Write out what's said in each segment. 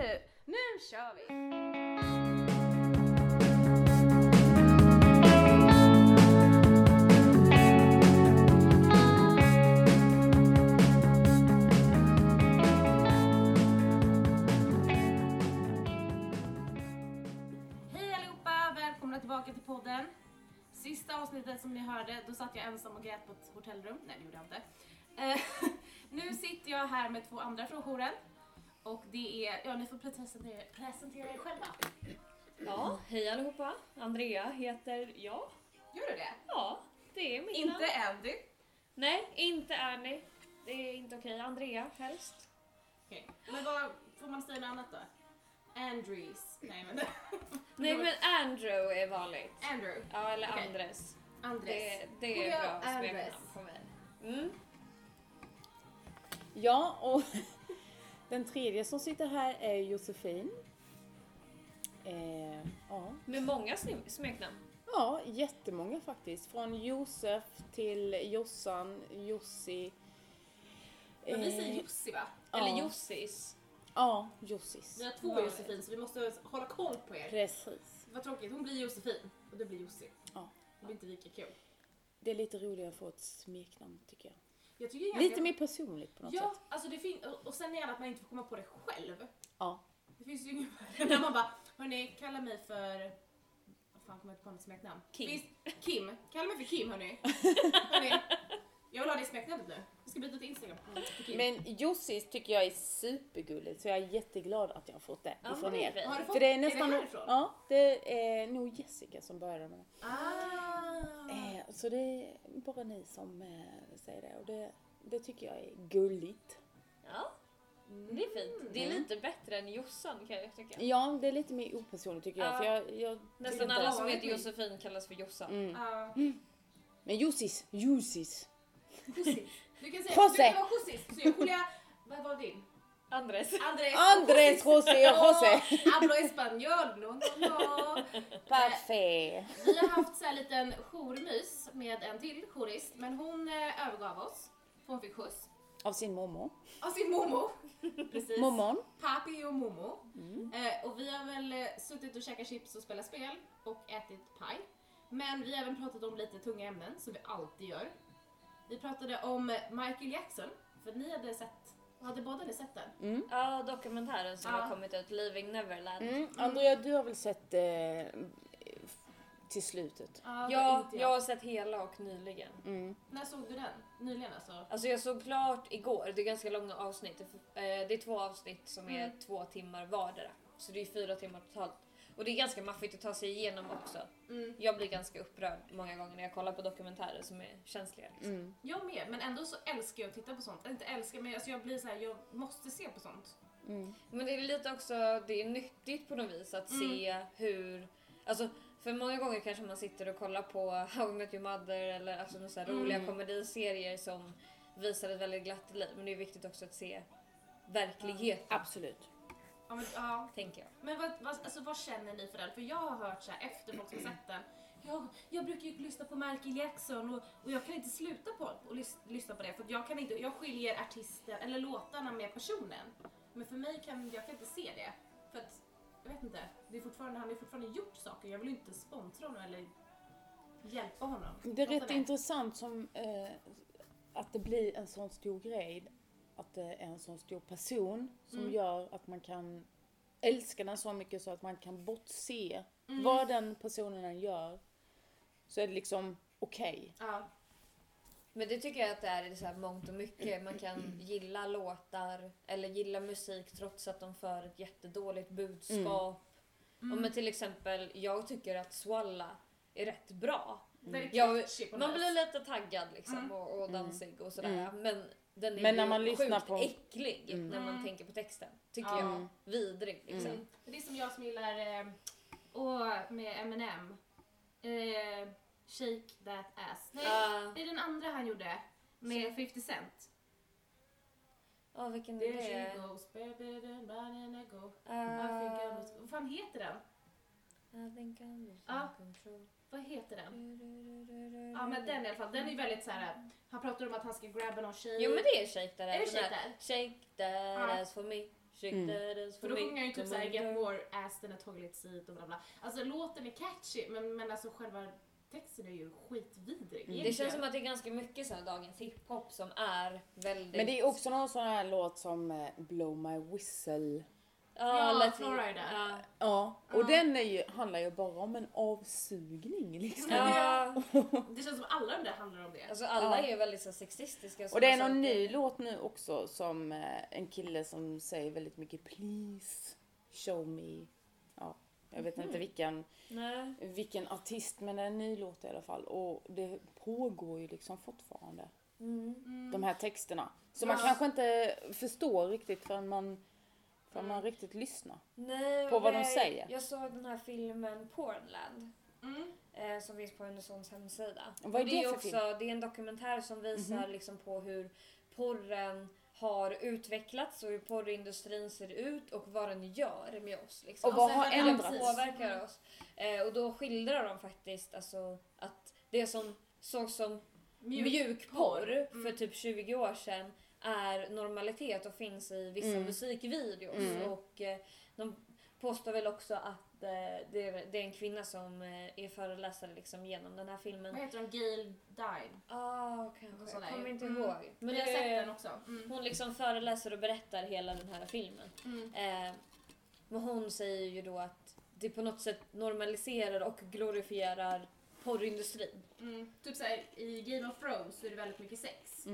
nu, nu kör vi! Hej allihopa! Välkomna tillbaka till podden. Sista avsnittet som ni hörde, då satt jag ensam och grät på ett hotellrum. Nej, det gjorde jag inte. Eh, nu sitter jag här med två andra från jouren. Och det är, ja ni får presentera, presentera er själva. Ja, hej allihopa. Andrea heter jag. Gör du det? Ja, det är mitt namn. Inte Andy. Nej, inte Annie. Det är inte okej. Andrea helst. Okej. Men vad får man säga något annat då? Andrews. Nej men... Nej men Andrew är vanligt. Andrew. Ja, eller Okej. Andres. Andres. Det, det är bra Andres. smeknamn på mig. Mm. Ja, och den tredje som sitter här är Josefin. Eh, ja. Med många sm- smeknamn. ja, jättemånga faktiskt. Från Josef till Jossan, Jossi. Men vi eh, säger Jussi va? Eller Ja. Jossis. Ja, Jossis. Vi har två Vanligt. Josefin så vi måste hålla koll på er. Precis. Vad tråkigt, hon blir Josefin och du blir Jussi. Ja. Det blir inte lika kul. Det är lite roligare att få ett smeknamn tycker jag. Jag tycker det är ganska- Lite mer personligt på något Ja, sätt. alltså det finns, och- sen är det att man inte får komma på det själv. Ja. Det finns ju ingen när man bara, hörni, kalla mig för, vad fan kommer jag inte på något smeknamn? Kim. Finns, Kim, kalla mig för Kim hörni. hörni. Jag vill ha det smeknamnet nu. Jag ska byta till Instagram. Men Jossis tycker jag är supergulligt så jag är jätteglad att jag har fått det Ja, ifrån det är er. har du fått, För det är nästan... härifrån? ja, det är nog Jessica som började med det. Ah. Eh, så det är bara ni som eh, säger det och det, det tycker jag är gulligt. Ja, det är fint. Det är lite bättre än Jossan kan jag tycka. Ja, det är lite mer opersonligt tycker jag. Ja. För jag, jag Nästan alla som heter Josefin kallas för Jossan. Mm. Ja. Men Josis, Josis. Jossis. Du kan säga, Jose. du kan vara Jossis. Så jag Julia, vad var din? Andres. Andres. Andres, José och José. Hablo español, no, no, no. Parfait. Vi har haft så här liten jourmys med en till jourist, men hon eh, övergav oss. Hon fick skjuts. Av sin mormor. Av sin momo. Precis. Mormon. Papi och momo. Eh, och vi har väl eh, suttit och käkat chips och spelat spel och ätit paj. Men vi har även pratat om lite tunga ämnen, som vi alltid gör. Vi pratade om eh, Michael Jackson, för ni hade sett, hade båda ni sett den? Ja, dokumentären som Ja. har kommit ut, Leaving Neverland. Mm. Andrea, du har väl sett eh, till slutet? Ja, Ja, inte jag har sett hela och nyligen. Mm. När såg du den? Nyligen alltså? Alltså jag såg klart igår, det är ganska långa avsnitt. Det är- eh, Det är två avsnitt som är Mm. två timmar vardera. Så det är fyra timmar totalt. Och det är ganska maffigt att ta sig igenom också. Mm. Jag blir ganska upprörd många gånger när jag kollar på dokumentärer som är känsliga. Liksom. Mm. Jag med, men ändå så älskar jag att titta på sånt. Inte älskar, men alltså jag blir så här, jag måste se på sånt. Mm. Men det är lite också, det är nyttigt på något vis att Mm. se hur, alltså för många gånger kanske man sitter och kollar på How I Met Your Mother eller alltså några så här roliga Mm. komediserier som visar ett väldigt glatt liv. Men det är viktigt också att se verkligheten, Absolut. Ja, men, ja. tänker jag. men vad, vad, alltså, vad känner ni för den? För jag har hört så här efter folk som sett den. Jag, jag brukar ju lyssna på Michael Jackson och, och jag kan inte sluta på att lys, lyssna på det för jag kan inte, jag skiljer artisten eller låtarna med personen. Men för mig kan jag kan inte se det. För att, jag vet inte, det är fortfarande, han har fortfarande gjort saker. Jag vill inte sponsra honom eller hjälpa honom. Det är rätt intressant som, eh, att det blir en sån stor grej. Att det är en sån stor person som Mm. gör att man kan älska den så mycket så att man kan bortse Mm. vad den personen än gör. Så är det liksom okej. Ja. Men det tycker jag att det är i så här mångt och mycket. Man kan gilla låtar eller gilla musik trots att de för ett jättedåligt budskap. Mm. Och men till exempel, jag tycker att Swalla är rätt bra. Väldigt Jag, man blir lite taggad liksom Mm. och, och dansig och sådär. Mm. Men den är Men när man lyssnar sjukt på- äcklig Mm. när man Mm. tänker på texten. Tycker Ja. jag. Vidrig liksom. Mm. Det är som jag som gillar, eh, och med Eminem. Eh, Shake that ass. Nej, Ah. det är den andra han gjorde. Med 50 Cent. Ja, vilken är There she det? goes, baby, then I go. I Ah, think I was... Vad fan heter den? I think I'm losing Ja. control. Vad heter den? Ja men den i alla fall, den är ju väldigt så här. han pratar om att han ska grabba någon tjej. Jo men det är Shake That Är det Ass. Shake That? Shake that ass for me. Shake Mm. that ass for För då me. sjunger han ju typ såhär get more ass than a toilet seat och bla bla. Alltså låten är catchy men, men alltså själva texten är ju skitvidrig Mm. Det känns som att det är ganska mycket så här dagens hiphop som är väldigt... Men det är också någon sån här låt som eh, Blow My Whistle. Ja, Florida. Ja. Ja, och Ja. den är ju, handlar ju bara om en avsugning liksom. Ja. Det känns som alla de där handlar om det. Alltså alla Ja. är ju väldigt så sexistiska. Och det är någon ny låt nu också som eh, en kille som säger väldigt mycket please show me. Ja, jag vet inte vilken, Nej. vilken artist men det är en ny låt i alla fall och det pågår ju liksom fortfarande. Mm. De här texterna. Så Ja. man kanske inte förstår riktigt förrän man, förrän man Mm. riktigt lyssnar. Nej, På vad de säger. Jag såg den här filmen Pornland. Mm. Eh, som finns på Undersons hemsida. Vad är Och det är för också, film? Det är en dokumentär som visar Mhm. liksom på hur porren har utvecklats och hur porrindustrin ser ut och vad den gör med oss. Liksom. Och vad sen har Hur den ändrats? påverkar oss. Eh, och då skildrar de faktiskt alltså, att det som sågs som mjukporr Mm. för typ 20 år sedan är normalitet och finns i vissa Mm. musikvideos. Mm. Och eh, de påstår väl också att eh, det, är, det är en kvinna som eh, är föreläsare liksom genom den här filmen. Vad heter de? Gail Dine. Ah, Någon kanske. Jag kommer inte Mm. ihåg. Men Men jag har sett den också. Mm. hon liksom föreläser och berättar hela den här filmen. Mm. Eh, men hon säger ju då att det på något sätt normaliserar och glorifierar porrindustrin. Mm. Typ såhär i Game of Thrones så är det väldigt mycket sex.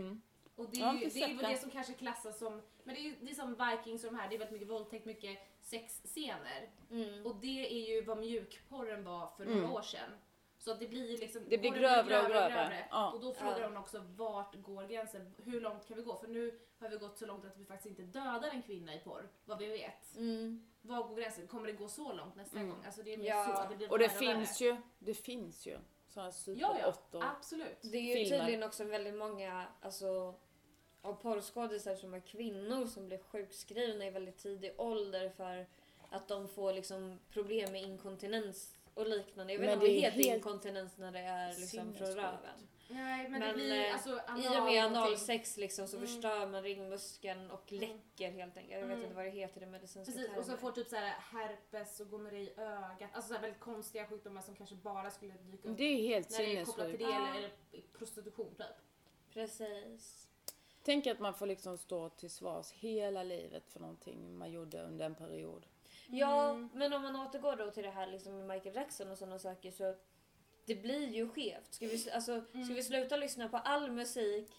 Mm. Och det är ju det, är väl det som kanske klassas som, men det är, det är som Vikings och de här, det är väldigt mycket våldtäkt, mycket sexscener. Mm. Och det är ju vad mjukporren var för Mm. några år sedan. Så att det blir ju liksom, Det blir grövre och grövre. Ja. Och då frågar Ja. hon också vart går gränsen? Hur långt kan vi gå? För nu har vi gått så långt att vi faktiskt inte dödar en kvinna i porr, vad vi vet. Mm. Var går gränsen? Kommer det gå så långt nästa Mm. gång? Alltså det är mer Ja. så. Det blir Och det finns ju, det finns ju sådana Ja, ja. superåttor. Absolut. Det är ju filmer. tydligen också väldigt många alltså, av porrskådisar som är kvinnor som blir sjukskrivna i väldigt tidig ålder för att de får liksom problem med inkontinens och liknande. Jag vet Men inte om det det är heter helt inkontinens när det är liksom från sinnessjukt. röven. Nej men, Men, det blir eh, alltså I och med analsex liksom så Mm. förstör man ringmuskeln och Mm. läcker helt enkelt. Jag vet Mm. inte vad det heter i medicinska Precis, och så termer. får typ så här herpes och gonorré i ögat. Alltså så här väldigt konstiga sjukdomar som kanske bara skulle dyka upp Det är helt när det är kopplat till sinnessjukt. det eller, eller prostitution typ. Precis. Tänk att man får liksom stå till svars hela livet för någonting man gjorde under en period. Ja, Mm. men om man återgår då till det här liksom med Michael Jackson och sådana saker så det blir ju skevt. Ska vi, alltså, Mm. ska vi sluta lyssna på all musik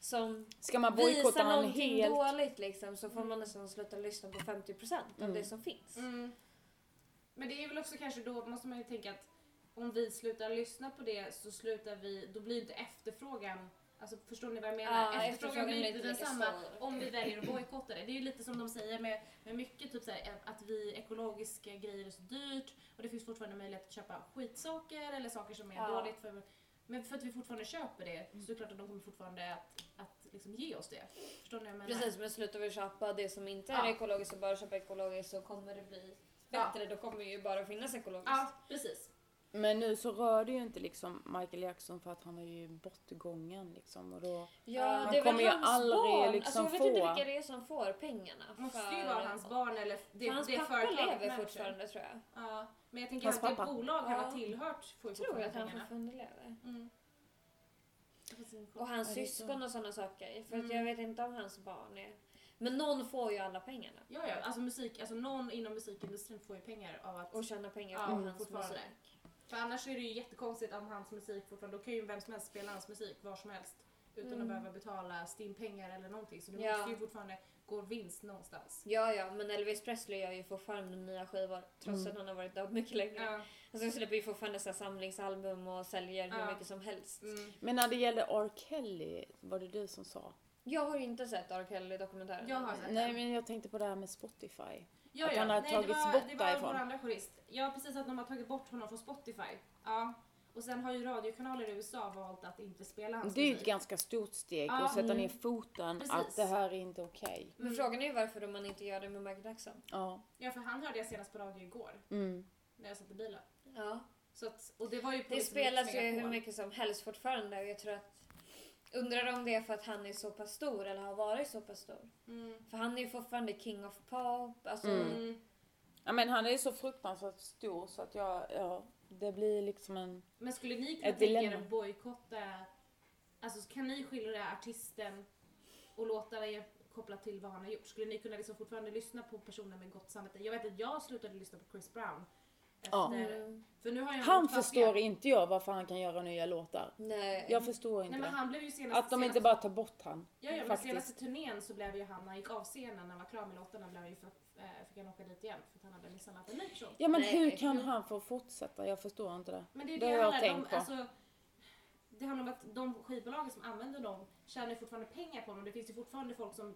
som Ska man visar någonting helt? dåligt liksom så får man nästan sluta lyssna på 50% av Mm. det som finns. Mm. Men det är väl också kanske då måste man ju tänka att om vi slutar lyssna på det så slutar vi, då blir inte efterfrågan Alltså förstår ni vad jag menar? Ja, efterfrågan blir inte densamma om vi väljer att bojkotta det. Det är ju lite som de säger med, med mycket, typ såhär, att vi ekologiska grejer är så dyrt och det finns fortfarande möjlighet att köpa skitsaker eller saker som är Ja. dåligt för men för att vi fortfarande köper det så är det klart att de kommer fortfarande att, att liksom ge oss det. Förstår ni vad jag menar? Precis, men slutar vi köpa det som inte är Ja. ekologiskt och bara köpa ekologiskt så kommer det bli bättre. Då kommer ju bara finnas ekologiskt. Ja, precis. Men nu så rör det ju inte liksom Michael Jackson för att han är ju bortgången liksom och då... Ja, Man det är väl kommer ju hans aldrig barn. liksom alltså, jag vet inte få- vilka det är som får pengarna. Det måste för- ju vara hans barn eller det, för hans det pappa företaget lever fortfarande tror jag. Ja, men jag tänker Hans att det pappa. bolag han har tillhört får ju Jag tror att fortfarande han pengarna. fortfarande lever. Mm. Och hans Ja, det är syskon och sådana saker. För att Mm. jag vet inte om hans barn är... Men någon får ju alla pengarna. Ja, ja, alltså musik, alltså någon inom musikindustrin får ju pengar av att... Och tjäna pengar Ja, på mm, hans fortfarande. musik. För annars är det ju jättekonstigt om hans musik fortfarande, då kan ju vem som helst spela hans musik var som helst. Utan Mm. att behöva betala STIM-pengar eller någonting. Så det Ja. måste ju fortfarande gå vinst någonstans. Ja, ja, men Elvis Presley gör ju fortfarande nya skivor trots Mm. att han har varit död mycket längre. Ja. Alltså han släpper ju fortfarande så här samlingsalbum och säljer hur Ja. mycket som helst. Mm. Men när det gällde R. Kelly, var det du som sa? Jag har inte sett R. Kelly-dokumentären. Jag har sett Nej men jag tänkte på det här med Spotify. Ja, Att ja. han har Nej, tagits det var, bort det var därifrån. vår andra journalist. Ja, precis att de har tagit bort honom från Spotify. Ja. Och sen har ju radiokanaler i USA valt att inte spela hans Det är ju ett musik. ganska stort steg Ja. att sätta Mm. ner foten Precis. att det här är inte okej. Men frågan är ju varför man inte gör det med Michael Jackson. Ja. Ja, för han hörde jag senast på radio igår. Mm. när jag satt i bilen. Ja. Så att, och det var ju på Det spelas ju hur mycket som helst fortfarande och jag tror att Undrar om det är för att han är så pass stor eller har varit så pass stor. Mm. För han är ju fortfarande king of pop. Alltså, Mm. Mm. Ja men han är så fruktansvärt stor så att jag, ja, det blir liksom en... Men skulle ni kunna tänka er att bojkotta, alltså kan ni skildra artisten och låta det kopplat till vad han har gjort? Skulle ni kunna liksom fortfarande lyssna på personer med gott samvete? Jag vet att jag slutade lyssna på Chris Brown. Efter, Ja. För nu har jag Han förstår inte jag varför han kan göra nya låtar. Nej. Jag förstår inte Nej men han blev ju senast, Att de senast, inte bara tar bort han. Ja, ja men faktiskt. senaste turnén så blev ju han, när han gick av scenen, när han var klar med låtarna, blev han ju för, eh, fick han åka dit igen för att han hade misshandlat en ny person. Ja men Nej, hur kan han få fortsätta? Jag förstår inte det. Men det är Det det, har jag handlar tänkt på. alltså, Det handlar om att de skivbolagen som använder dem tjänar ju fortfarande pengar på dem. Det finns ju fortfarande folk som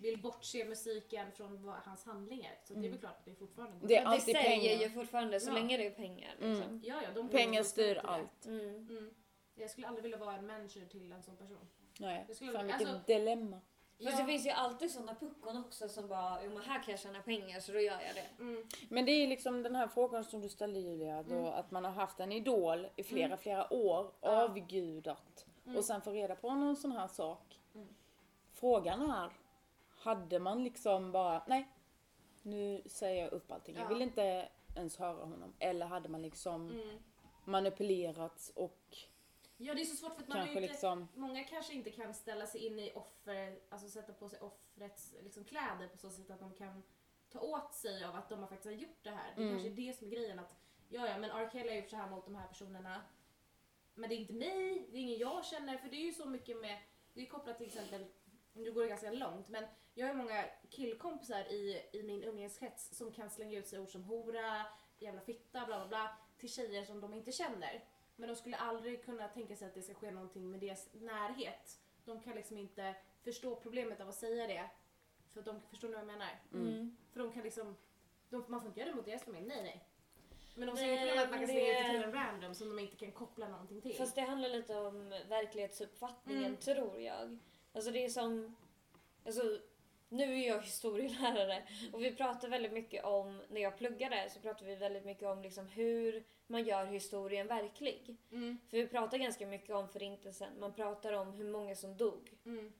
vill bortse musiken från vad, hans handlingar. Så det är väl klart att det är fortfarande Mm. Det är Men det alltid säger pengar. ju fortfarande så Ja. länge det är pengar. Liksom. Ja, ja, de Pengar styr allt. Mm. Mm. Jag skulle aldrig vilja vara en manager till en sån person. Nej, Det skulle- fan vilket alltså- dilemma. Fast det finns ju alltid såna puckon också som bara, jo men här kan jag tjäna pengar så då gör jag det. Mm. Men det är liksom den här frågan som du ställde Julia, då, Mm. att man har haft en idol i flera, flera år, Ja. avgudat och sen får reda på någon sån här sak. Mm. Frågan är, hade man liksom bara, nej, nu säger jag upp allting, jag Ja. vill inte ens höra honom. Eller hade man liksom Mm. manipulerats och Ja, det är så svårt för att man inte, liksom, Många kanske inte kan ställa sig in i offer, alltså sätta på sig offrets liksom, kläder på så sätt att de kan ta åt sig av att de har faktiskt har gjort det här. Det Mm. kanske är det som är grejen att ja, ja, men R. Kelly har gjort så här mot de här personerna. Men det är inte mig, det är ingen jag känner, för det är ju så mycket med, det är kopplat till exempel, nu går det ganska långt, men jag har många killkompisar i, i min umgängeskrets som kan slänga ut sig ord som hora, jävla fitta, bla bla bla, till tjejer som de inte känner. Men de skulle aldrig kunna tänka sig att det ska ske någonting med deras närhet. De kan liksom inte förstå problemet av att säga det. För de förstår ni vad jag menar? Mm. För de kan liksom, de, man får inte göra det mot deras familj, nej nej. Men de Nej, säger inte att man kan slänga ut till en random som de inte kan koppla någonting till. Fast det handlar lite om verklighetsuppfattningen Mm. tror jag. Alltså det är som, alltså nu är jag historielärare och vi pratar väldigt mycket om, när jag pluggade så pratar vi väldigt mycket om liksom hur man gör historien verklig. Mm, För vi pratar ganska mycket om förintelsen, man pratar om hur många som dog. mm,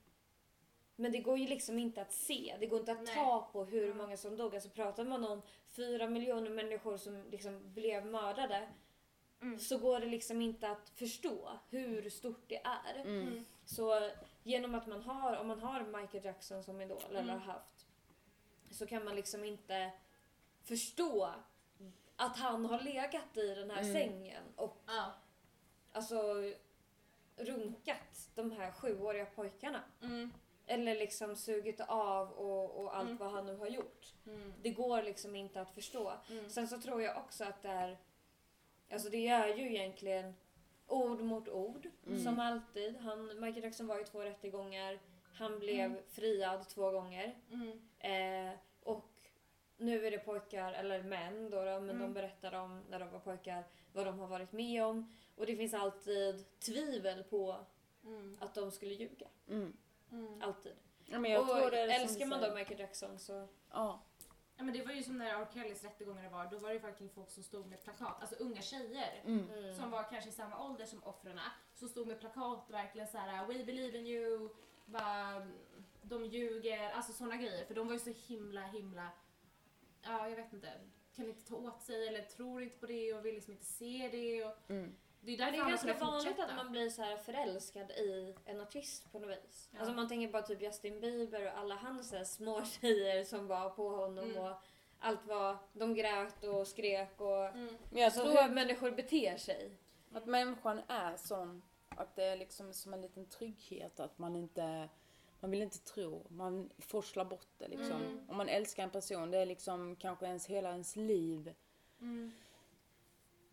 Men det går ju liksom inte att se, det går inte att Nej. ta på hur många som dog. Alltså pratar man om fyra miljoner människor som liksom blev mördade Mm. så går det liksom inte att förstå hur stort det är. mm. Så genom att man har, om man har Michael Jackson som idol eller Mm. har haft så kan man liksom inte förstå att han har legat i den här Mm. sängen och Ja. alltså runkat de här sjuåriga pojkarna. Mm, Eller liksom sugit av och, och allt Mm. vad han nu har gjort. mm, Det går liksom inte att förstå. mm. Sen så tror jag också att det är, alltså det är ju egentligen ord mot ord Mm. som alltid. Han, Michael Jackson var i två rättegångar, han blev Mm. friad två gånger. Mm, Eh, och nu är det pojkar, eller män då, då men Mm. de berättar om när de var pojkar vad de har varit med om. Och det finns alltid tvivel på mm, att de skulle ljuga. Mm. mm. Ja, Alltid. men jag och älskar man då. Michael Jackson så... Ja. Ja men det var ju som när R. Kellys rättegångar var, då var det ju faktiskt folk som stod med plakat, alltså unga tjejer. Mm. Mm. som var kanske i samma ålder som offren som stod med plakat verkligen så här: We believe in you, bara, de ljuger, alltså såna grejer. För de var ju så himla himla, ja jag vet inte, kan inte ta åt sig eller tror inte på det och vill liksom inte se det. Och Mm. Det är därför det är ganska vanligt att man blir så här förälskad i en artist på något vis. Ja. Alltså man tänker bara typ Justin Bieber och alla hans så här små tjejer som var på honom Mm. och allt var, de grät och skrek och Mm. Men jag alltså tror hur att, människor beter sig. att människan är sån att det är liksom som en liten trygghet att man inte man vill inte tro, man forslar bort det liksom. Mm. Om man älskar en person, det är liksom kanske ens hela ens liv. Mm.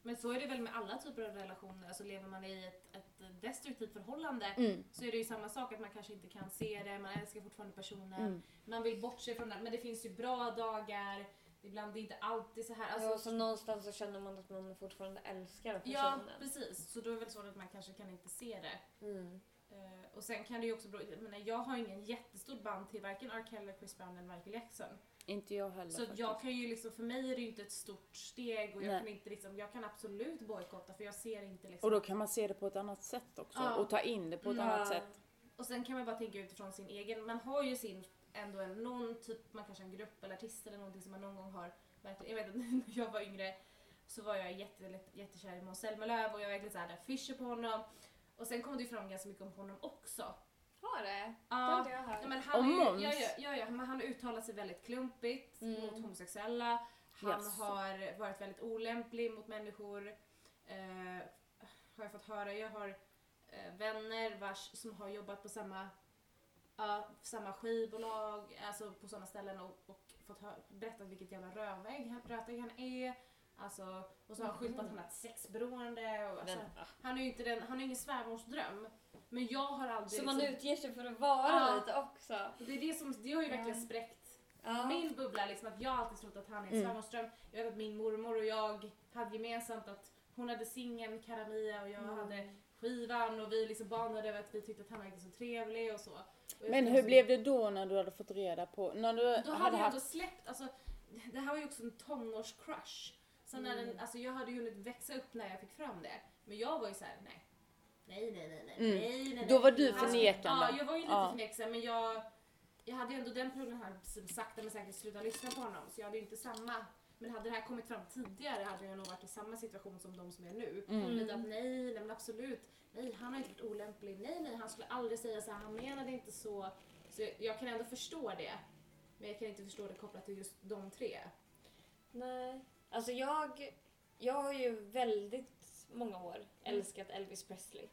Men så är det väl med alla typer av relationer, alltså lever man i ett, ett destruktivt förhållande Mm. så är det ju samma sak att man kanske inte kan se det, man älskar fortfarande personen, Mm. man vill bortse från det, men det finns ju bra dagar, ibland det är inte alltid så här. Alltså, Alltså, så någonstans så känner man att man fortfarande älskar ja, personen. precis. Så då är det väl så att man kanske kan inte se det. Mm. Eh, och sen kan det ju också bero, jag menar jag har ingen jättestort band till varken R. Kelly, Chris Brown eller Michael Jackson. Inte jag heller Så faktiskt. jag kan ju liksom, för mig är det ju inte ett stort steg och jag Nej. kan inte liksom, jag kan absolut bojkotta för jag ser inte liksom. Och då kan man se det på ett annat sätt också. Ja. Och ta in det på ett Ja. annat sätt. Och sen kan man bara tänka utifrån sin egen, man har ju sin, ändå en, någon typ, man kanske har en grupp eller artist eller någonting som man någon gång har, verkligen, jag vet att när jag var yngre så var jag jätte, jättekär i Måns Zelmerlöw och jag var verkligen såhär fischer på honom. Och sen kom det ju fram ganska mycket om honom också. Har det? Det Ja, har inte jag hört. Om Måns? ja, ja, ja, ja, men han har uttalat sig väldigt klumpigt Mm. mot homosexuella. Han Jaså. har varit väldigt olämplig mot människor. Eh, har jag fått höra. Jag har eh, vänner vars, som har jobbat på samma, ja, samma skivbolag, alltså på sådana ställen och, och fått hö- berättat vilket jävla rövägg han, rötägg han är. Alltså, och så har han skyltat att han ett sexberoende. Och, alltså, ah. han är ju inte den, han är ingen svärmorsdröm. Men jag har aldrig... Så man liksom- utger sig för att vara Ja. lite också. det är det som, det har ju verkligen Ja. spräckt Ja. min bubbla liksom att jag har alltid trott att han är en Mm. svärmorsdröm. Jag vet att min mormor och jag hade gemensamt att hon hade singeln Karamia och jag Mm. hade skivan och vi liksom bandade över att vi tyckte att han var så trevlig och så. Och Men hur också- blev det då när du hade fått reda på, när du Då hade jag ändå haft... släppt, alltså det här var ju också en tonårscrush. Så när Mm. den, alltså jag hade ju hunnit växa upp när jag fick fram det. Men jag var ju såhär, nej. Nej, nej, nej, nej, Mm. nej, nej, Då var du Alltså, förnekande. Ja, jag var ju lite Ja. förnekande men jag, jag hade ju ändå den perioden här som sakta men säkert slutat lyssna på honom. Så jag hade ju inte samma. Men hade det här kommit fram tidigare hade jag nog varit i samma situation som de som är nu. Mm. Lite att nej, nej men absolut. Nej, han har inte varit olämplig. Nej, nej, han skulle aldrig säga så här. Han menade inte så. Så jag, jag kan ändå förstå det. Men jag kan inte förstå det kopplat till just de tre. Nej. Alltså jag, jag har ju väldigt många år älskat Elvis Presley.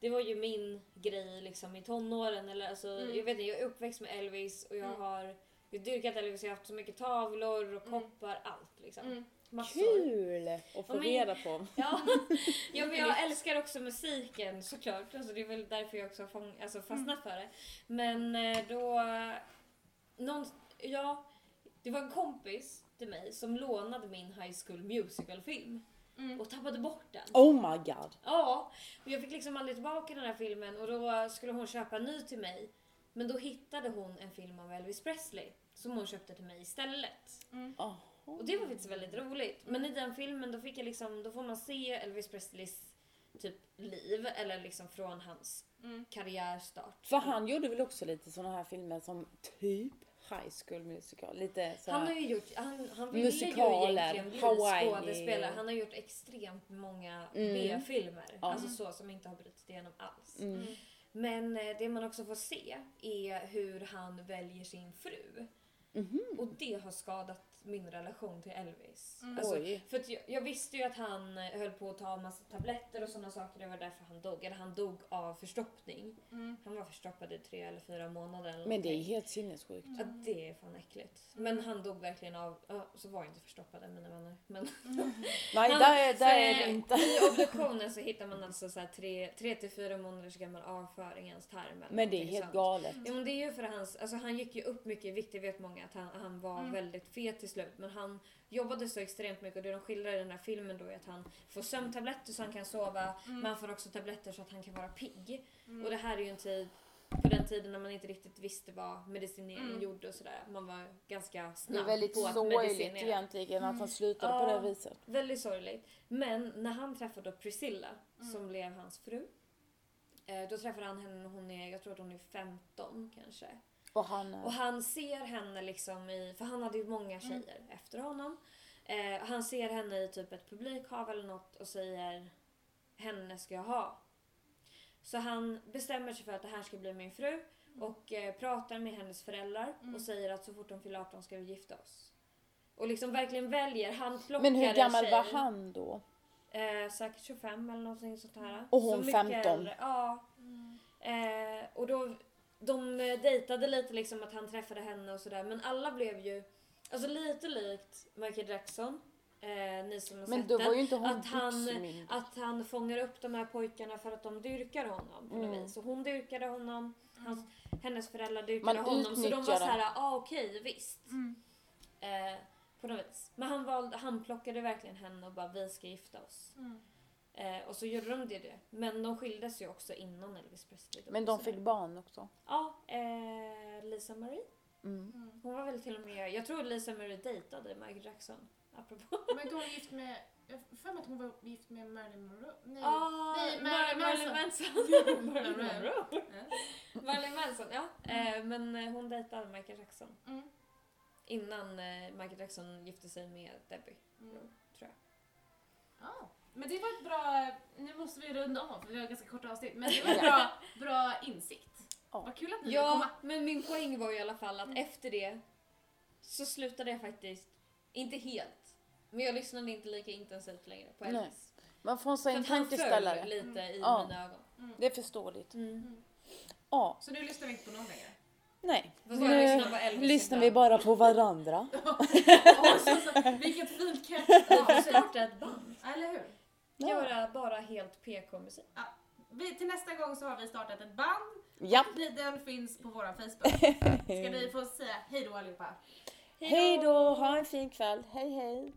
Det var ju min grej liksom i tonåren. Eller alltså, Mm. jag, vet inte, jag är uppväxt med Elvis och jag Mm. har jag dyrkat Elvis. Jag har haft så mycket tavlor och Mm. koppar, allt liksom. Mm. Massor. Kul att få Ja, men- reda på. Ja. ja, men jag älskar också musiken såklart. Alltså, det är väl därför jag också har fång- alltså, fastnat för det. Men eh, då... Någon, ja, det var en kompis till mig som lånade min High School Musical-film Mm. och tappade bort den. Oh my god. Ja, och jag fick liksom aldrig tillbaka den här filmen och då skulle hon köpa en ny till mig. Men då hittade hon en film av Elvis Presley som hon köpte till mig istället. Oh. Och det var faktiskt väldigt roligt. Men i den filmen då fick jag liksom, då får man se Elvis Presleys typ liv eller liksom från hans Mm. karriärstart. För han gjorde väl också lite såna här filmer som typ High School Musical. Lite så Han har ju gjort, han, han ville Musikaler, ju egentligen bli Hawaii. skådespelare. Han har gjort extremt många Mm. B-filmer. Ja. Alltså så som inte har brutit igenom alls. Mm. Men eh, det man också får se är hur han väljer sin fru. Mhm. Och det har skadat min relation till Elvis. Mm. Alltså, Oj. för att jag, jag visste ju att han eh, höll på att ta en massa tabletter och sådana saker. Det var därför han dog. Eller han dog av förstoppning. Mm. Han var förstoppad i tre eller fyra månader. Eller Men det är helt sinnessjukt. Ja, det är fan äckligt. Men han dog verkligen av, ja, så var jag inte förstoppad mina vänner. Men Nej, Han- där är, där är det inte. I obduktionen så hittar man alltså så här tre, tre till fyra månaders gammal avföring i hans tarm. Men det är helt sånt. galet. Ja men det är ju för hans, alltså han gick ju upp mycket i vikt, det vet många att han, han var Mm. väldigt fet slut. Men han jobbade så extremt mycket och det de skildrar i den här filmen då är att han får sömntabletter så han kan sova. Men han får också tabletter så att han kan vara pigg. Mm. Och det här är ju en tid, på den tiden när man inte riktigt visste vad medicinering Mm. gjorde och sådär. Man var ganska Det är snabb väldigt på att sorgligt medicinera. egentligen att han slutade Ja. på det viset. Väldigt sorgligt. Men när han träffade då Priscilla, Mm. som blev hans fru. eh, Då träffade han henne när hon är, jag tror att hon är 15 kanske. Och han... eh, Och han ser henne liksom i, för han hade ju många tjejer efter honom. Eh, han ser henne i typ ett publikhav eller något och säger henne ska jag ha. Så han bestämmer sig för att det här ska bli min fru och eh, pratar med hennes föräldrar Mm. och säger att så fort de fyller 18 ska vi gifta oss. Och liksom verkligen väljer, han plockar Men hur en gammal tjej, var han då? Eh, säkert 25 eller någonting sånt här. Och hon Så mycket 15. äldre. Ja. Eh, och då, de eh, dejtade lite liksom att han träffade henne och sådär. Men alla blev ju, alltså lite likt Michael Jackson. Eh, ni som har Men sett då den. var ju inte hon att han-. Att han fångar upp de här pojkarna för att de dyrkar honom på något Mm. vis. Så hon dyrkade honom, hans, hennes föräldrar Man dyrkade honom. Så de var så här, ja ah, okej visst. Mm. Eh, på något vis. Men han, valde, han plockade verkligen henne och bara vi ska gifta oss. Mm. Eh, och så gjorde de det, det. Men de skildes ju också innan Elvis Presley dog. Men de fick barn också. Ja, eh, Lisa Marie. Mm. Hon var väl till och med, jag tror Lisa Marie dejtade Michael Jackson. Apropå. Men då var hon gift med, jag för mig att hon var gift med Marilyn Monroe. Nej, Ah, nej Mar- Marilyn Marilyn Manson. Manson. Marilyn Monroe. Marilyn Manson, ja. Eh, men eh, hon dejtade Michael Jackson. Mm. Innan eh, Michael Jackson gifte sig med Debbie, Mm. tror jag. Ja, men det var ett bra, nu måste vi runda av för vi har ganska kort avsnitt, men det var en bra, bra insikt. Ja. Vad kul att ni Ja, komma. men min poäng var i alla fall att Mm. efter det så slutade jag faktiskt, inte helt, men jag lyssnade inte lika intensivt längre på. Elvis. Man får en sån tankeställare. lite i Ja. mina ögon. Det är förståeligt. Mm. Ja, Så nu lyssnar vi inte på någon längre. nej. Nu lyssnar vi bara på varandra. Åh, så, så, vilket fint catch! Vi får starta ett band. Eller hur? Ja. Göra bara helt PK-musik. Vi, till nästa gång så har vi startat ett band. Vi- Den finns på vår Facebook. Ska vi få säga hej då allihopa? Hej då, ha en fin kväll. Hej hej.